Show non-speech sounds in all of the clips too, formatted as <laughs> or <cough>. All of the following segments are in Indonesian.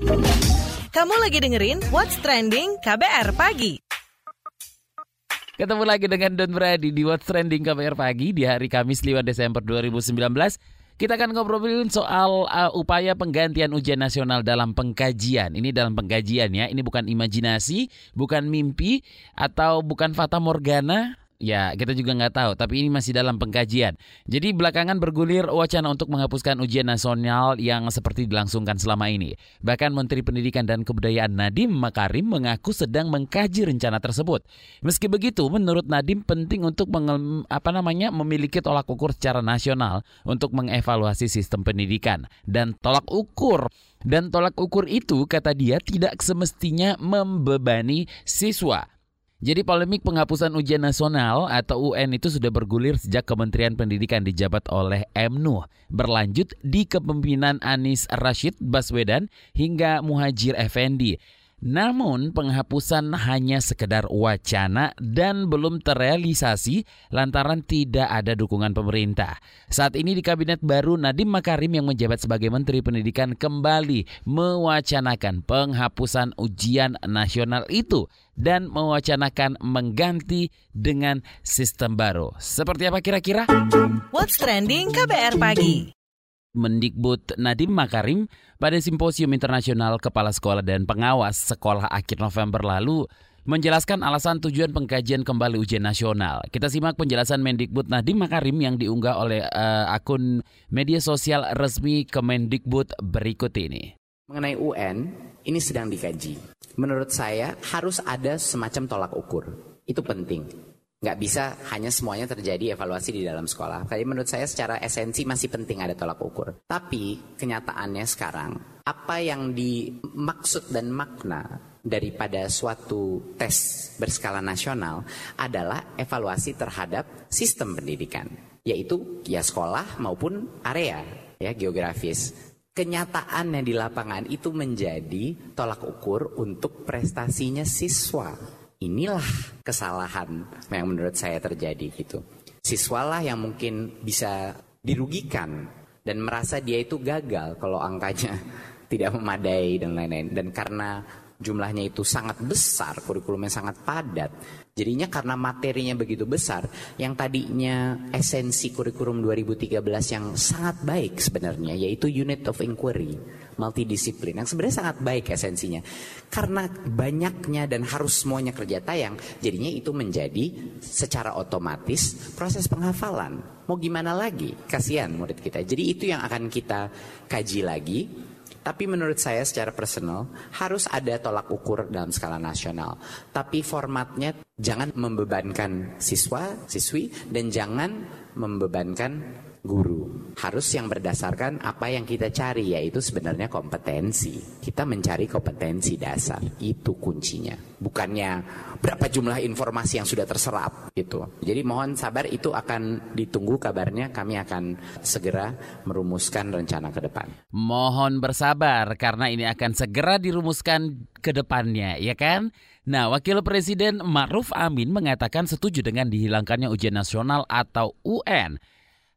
Kamu lagi dengerin What's Trending KBR Pagi. Ketemu lagi dengan Don Brady di What's Trending KBR Pagi di hari Kamis 5 Desember 2019. Kita akan ngobrolin soal uh, upaya penggantian ujian nasional dalam pengkajian. Ini dalam pengkajian ya, ini bukan imajinasi, bukan mimpi, atau bukan fata morgana, Ya, kita juga nggak tahu, tapi ini masih dalam pengkajian. Jadi belakangan bergulir wacana untuk menghapuskan ujian nasional yang seperti dilangsungkan selama ini. Bahkan Menteri Pendidikan dan Kebudayaan Nadiem Makarim mengaku sedang mengkaji rencana tersebut. Meski begitu, menurut Nadiem penting untuk apa namanya memiliki tolak ukur secara nasional untuk mengevaluasi sistem pendidikan dan tolak ukur dan tolak ukur itu kata dia tidak semestinya membebani siswa. Jadi polemik penghapusan ujian nasional atau UN itu sudah bergulir sejak Kementerian Pendidikan dijabat oleh M. Nuh, berlanjut di kepemimpinan Anies Rashid Baswedan hingga Muhajir Effendi. Namun penghapusan hanya sekedar wacana dan belum terrealisasi lantaran tidak ada dukungan pemerintah. Saat ini di kabinet baru Nadiem Makarim yang menjabat sebagai Menteri Pendidikan kembali mewacanakan penghapusan ujian nasional itu dan mewacanakan mengganti dengan sistem baru. Seperti apa kira-kira? What's Trending KBR Pagi. Mendikbud Nadiem Makarim pada Simposium Internasional Kepala Sekolah dan Pengawas Sekolah akhir November lalu menjelaskan alasan tujuan pengkajian kembali ujian nasional. Kita simak penjelasan Mendikbud Nadiem Makarim yang diunggah oleh uh, akun media sosial resmi Kemendikbud berikut ini. Mengenai UN, ini sedang dikaji. Menurut saya harus ada semacam tolak ukur. Itu penting nggak bisa hanya semuanya terjadi evaluasi di dalam sekolah. Jadi menurut saya secara esensi masih penting ada tolak ukur. Tapi kenyataannya sekarang, apa yang dimaksud dan makna daripada suatu tes berskala nasional adalah evaluasi terhadap sistem pendidikan, yaitu ya sekolah maupun area ya geografis. Kenyataannya di lapangan itu menjadi tolak ukur untuk prestasinya siswa inilah kesalahan yang menurut saya terjadi gitu. Siswalah yang mungkin bisa dirugikan dan merasa dia itu gagal kalau angkanya <laughs> tidak memadai dan lain-lain. Dan karena jumlahnya itu sangat besar, kurikulumnya sangat padat. Jadinya karena materinya begitu besar, yang tadinya esensi kurikulum 2013 yang sangat baik sebenarnya, yaitu unit of inquiry, multidisiplin, yang sebenarnya sangat baik esensinya. Karena banyaknya dan harus semuanya kerja tayang, jadinya itu menjadi secara otomatis proses penghafalan. Mau gimana lagi? Kasihan murid kita. Jadi itu yang akan kita kaji lagi tapi menurut saya secara personal harus ada tolak ukur dalam skala nasional. Tapi formatnya jangan membebankan siswa, siswi dan jangan membebankan guru. Harus yang berdasarkan apa yang kita cari yaitu sebenarnya kompetensi. Kita mencari kompetensi dasar. Itu kuncinya. Bukannya berapa jumlah informasi yang sudah terserap gitu. Jadi mohon sabar itu akan ditunggu kabarnya kami akan segera merumuskan rencana ke depan. Mohon bersabar karena ini akan segera dirumuskan ke depannya ya kan? Nah, Wakil Presiden Ma'ruf Amin mengatakan setuju dengan dihilangkannya ujian nasional atau UN.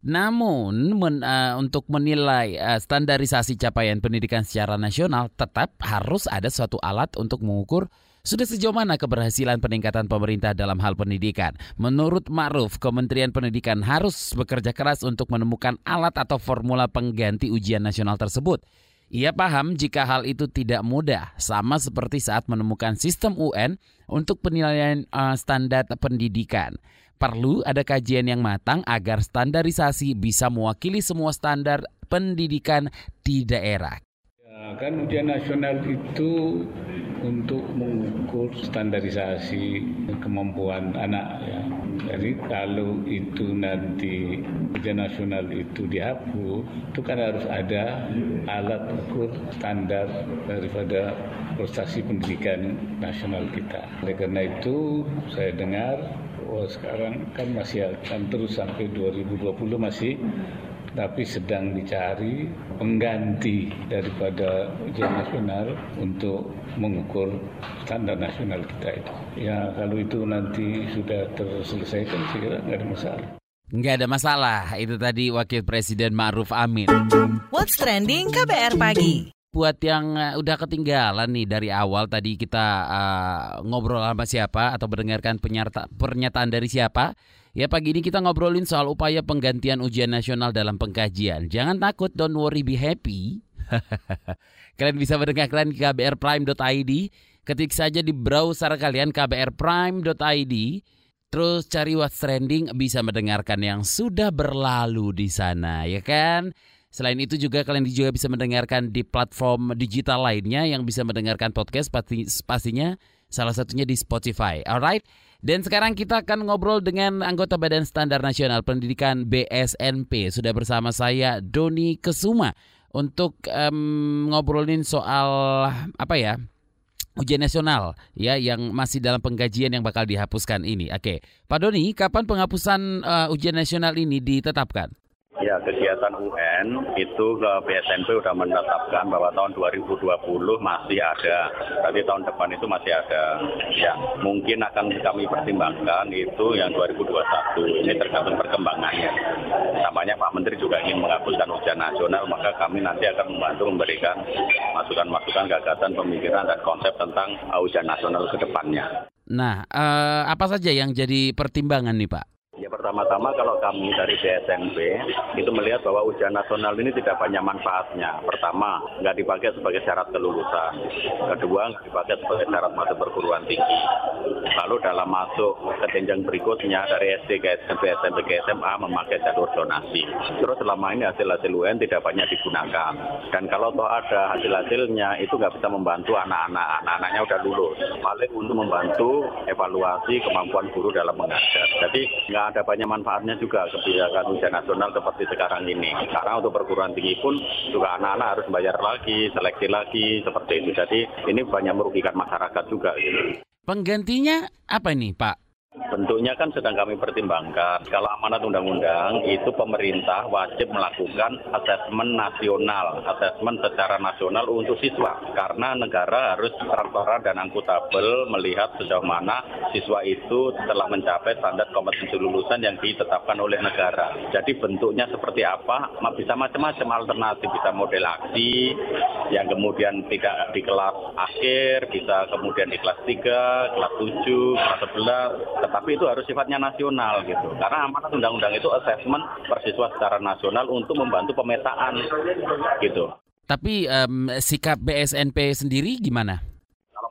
Namun men, uh, untuk menilai uh, standarisasi capaian pendidikan secara nasional tetap harus ada suatu alat untuk mengukur sudah sejauh mana keberhasilan peningkatan pemerintah dalam hal pendidikan. Menurut Ma'ruf, Kementerian Pendidikan harus bekerja keras untuk menemukan alat atau formula pengganti ujian nasional tersebut. Ia paham jika hal itu tidak mudah, sama seperti saat menemukan sistem UN untuk penilaian uh, standar pendidikan. Perlu ada kajian yang matang agar standarisasi bisa mewakili semua standar pendidikan di daerah. Ya, kan ujian nasional itu untuk mengukur standarisasi kemampuan anak ya. Jadi kalau itu nanti ujian nasional itu dihapus, itu kan harus ada alat ukur standar daripada prestasi pendidikan nasional kita. Oleh karena itu saya dengar oh sekarang kan masih akan terus sampai 2020 masih tapi sedang dicari pengganti daripada ujian nasional untuk mengukur standar nasional kita itu. Ya kalau itu nanti sudah terselesaikan saya kira nggak ada masalah. Nggak ada masalah, itu tadi Wakil Presiden Ma'ruf Amin. What's Trending KBR Pagi buat yang uh, udah ketinggalan nih dari awal tadi kita uh, ngobrol sama siapa atau mendengarkan penyerta, pernyataan dari siapa. Ya pagi ini kita ngobrolin soal upaya penggantian ujian nasional dalam pengkajian. Jangan takut, don't worry, be happy. <laughs> kalian bisa mendengarkan kbrprime.id. Ketik saja di browser kalian kbrprime.id. Terus cari what's trending bisa mendengarkan yang sudah berlalu di sana, ya kan? Selain itu juga kalian juga bisa mendengarkan di platform digital lainnya yang bisa mendengarkan podcast pasti pastinya salah satunya di Spotify. Alright. Dan sekarang kita akan ngobrol dengan anggota Badan Standar Nasional Pendidikan BSNP. Sudah bersama saya Doni Kesuma untuk um, ngobrolin soal apa ya? ujian nasional ya yang masih dalam pengkajian yang bakal dihapuskan ini. Oke, Pak Doni, kapan penghapusan uh, ujian nasional ini ditetapkan? Ya, kegiatan UN itu ke BSNP sudah menetapkan bahwa tahun 2020 masih ada. Berarti tahun depan itu masih ada. Ya, mungkin akan kami pertimbangkan itu yang 2021. Ini tergantung perkembangannya. Namanya Pak Menteri juga ingin menghapuskan ujian nasional, maka kami nanti akan membantu memberikan masukan-masukan gagasan, pemikiran, dan konsep tentang ujian nasional ke depannya. Nah, eh, apa saja yang jadi pertimbangan nih Pak? Pertama-tama kalau kami dari BSNP itu melihat bahwa ujian nasional ini tidak banyak manfaatnya. Pertama, nggak dipakai sebagai syarat kelulusan. Kedua, nggak dipakai sebagai syarat masuk perguruan tinggi. Lalu dalam masuk ke jenjang berikutnya dari SD ke SMP, SMP ke SMA memakai jalur zonasi. Terus selama ini hasil-hasil UN tidak banyak digunakan. Dan kalau toh ada hasil-hasilnya itu nggak bisa membantu anak-anak. Anak-anaknya udah lulus. Paling untuk membantu evaluasi kemampuan guru dalam mengajar. Jadi nggak ada banyak manfaatnya juga kebijakan ujian nasional seperti sekarang ini. Karena untuk perguruan tinggi pun juga anak-anak harus bayar lagi, seleksi lagi, seperti itu. Jadi ini banyak merugikan masyarakat juga. Penggantinya apa ini Pak? Bentuknya kan sedang kami pertimbangkan. Kalau amanat undang-undang itu pemerintah wajib melakukan asesmen nasional, asesmen secara nasional untuk siswa. Karena negara harus transparan dan angkutabel melihat sejauh mana siswa itu telah mencapai standar kompetensi lulusan yang ditetapkan oleh negara. Jadi bentuknya seperti apa? Bisa macam-macam alternatif, bisa model aksi yang kemudian tidak di kelas akhir, bisa kemudian di kelas 3, kelas 7, kelas 11, tetapi itu harus sifatnya nasional gitu. Karena amanat undang-undang itu assessment persiswa secara nasional untuk membantu pemetaan gitu. Tapi um, sikap BSNP sendiri gimana?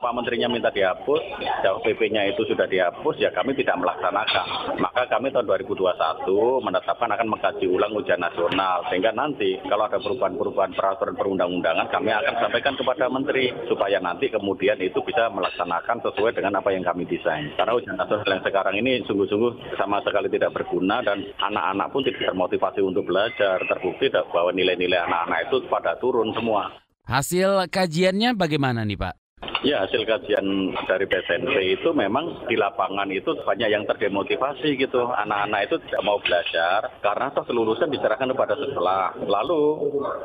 Pak Menterinya minta dihapus, jauh PP-nya itu sudah dihapus, ya kami tidak melaksanakan. Maka kami tahun 2021 menetapkan akan mengkaji ulang ujian nasional. Sehingga nanti kalau ada perubahan-perubahan peraturan perundang-undangan, kami akan sampaikan kepada Menteri. Supaya nanti kemudian itu bisa melaksanakan sesuai dengan apa yang kami desain. Karena ujian nasional yang sekarang ini sungguh-sungguh sama sekali tidak berguna dan anak-anak pun tidak termotivasi untuk belajar. Terbukti bahwa nilai-nilai anak-anak itu pada turun semua. Hasil kajiannya bagaimana nih Pak? Ya hasil kajian dari PSNP itu memang di lapangan itu banyak yang terdemotivasi gitu. Anak-anak itu tidak mau belajar karena toh kelulusan diserahkan kepada sekolah. Lalu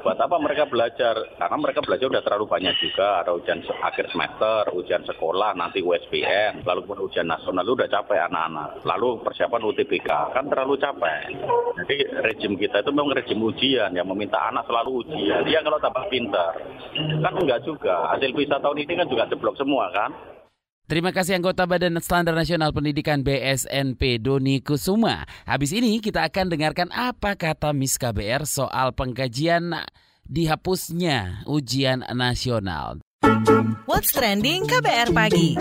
buat apa mereka belajar? Karena mereka belajar udah terlalu banyak juga. Ada ujian akhir semester, ujian sekolah, nanti USBN, lalu pun ujian nasional udah capek anak-anak. Lalu persiapan UTBK kan terlalu capek. Jadi rejim kita itu memang rejim ujian yang meminta anak selalu ujian. Dia kalau tambah pintar kan enggak juga. Hasil PISA tahun ini kan juga jeblok semua kan. Terima kasih anggota Badan Standar Nasional Pendidikan BSNP Doni Kusuma. Habis ini kita akan dengarkan apa kata Miss KBR soal pengkajian dihapusnya ujian nasional. What's trending KBR pagi?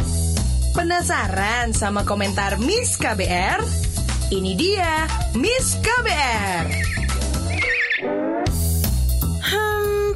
Penasaran sama komentar Miss KBR? Ini dia Miss KBR.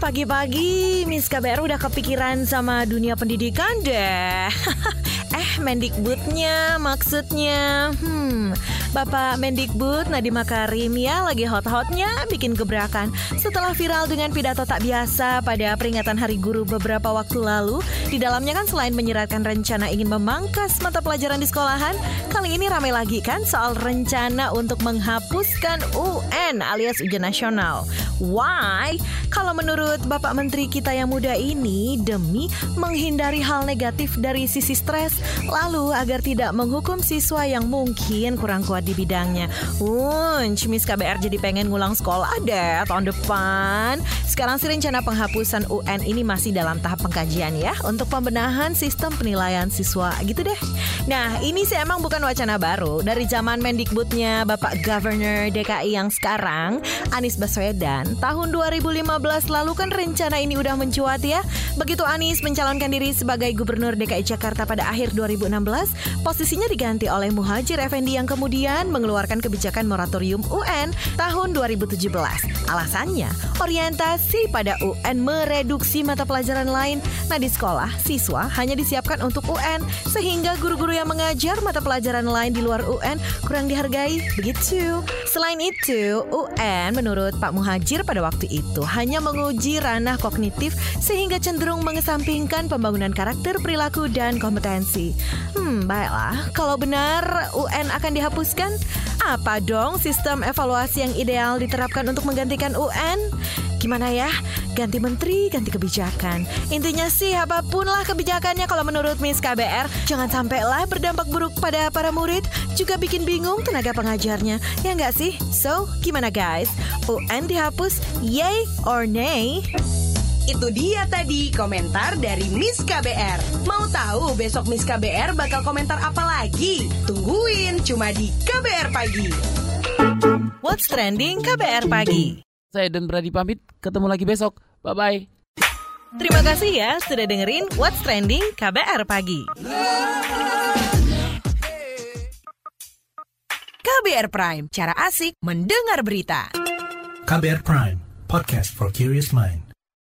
Pagi-pagi Miss KBR udah kepikiran sama dunia pendidikan deh. <laughs> eh, Mendikbudnya maksudnya. Hmm, Bapak Mendikbud Nadiem Makarim ya lagi hot-hotnya bikin gebrakan setelah viral dengan pidato tak biasa pada peringatan Hari Guru beberapa waktu lalu. Di dalamnya kan selain menyeratkan rencana ingin memangkas mata pelajaran di sekolahan, kali ini ramai lagi kan soal rencana untuk menghapuskan UN alias ujian nasional. Why? Kalau menurut Bapak Menteri kita yang muda ini demi menghindari hal negatif dari sisi stres, lalu agar tidak menghukum siswa yang mungkin kurang kuat di bidangnya. Wunch, Miss KBR jadi pengen ngulang sekolah deh tahun depan. Sekarang sih rencana penghapusan UN ini masih dalam tahap pengkajian ya untuk pembenahan sistem penilaian siswa gitu deh. Nah, ini sih emang bukan wacana baru. Dari zaman Mendikbudnya Bapak Governor DKI yang sekarang, Anies Baswedan, tahun 2015 lalu kan rencana ini udah mencuat ya. Begitu Anies mencalonkan diri sebagai Gubernur DKI Jakarta pada akhir 2016, posisinya diganti oleh Muhajir Effendi yang kemudian mengeluarkan kebijakan moratorium UN tahun 2017. Alasannya, orientasi pada UN mereduksi mata pelajaran lain. Nah di sekolah, siswa hanya disiapkan untuk UN, sehingga guru-guru yang mengajar mata pelajaran lain di luar UN kurang dihargai. Begitu. Selain itu, UN menurut Pak Muhajir pada waktu itu hanya menguji ranah kognitif sehingga cenderung mengesampingkan pembangunan karakter, perilaku, dan kompetensi. Hmm, baiklah. Kalau benar UN akan dihapuskan, apa dong sistem evaluasi yang ideal diterapkan untuk menggantikan UN? Gimana ya? Ganti menteri, ganti kebijakan. Intinya sih apa pun lah kebijakannya kalau menurut Miss KBR, jangan sampailah berdampak buruk pada para murid, juga bikin bingung tenaga pengajarnya. Ya nggak sih? So, gimana guys? UN dihapus, yay or nay? Itu dia tadi komentar dari Miss KBR. Mau tahu besok Miss KBR bakal komentar apa lagi? Tungguin cuma di KBR Pagi. What's trending KBR pagi? Saya dan Brady pamit, ketemu lagi besok. Bye-bye. Terima kasih ya sudah dengerin What's Trending KBR pagi. KBR Prime, cara asik mendengar berita. KBR Prime, podcast for curious mind.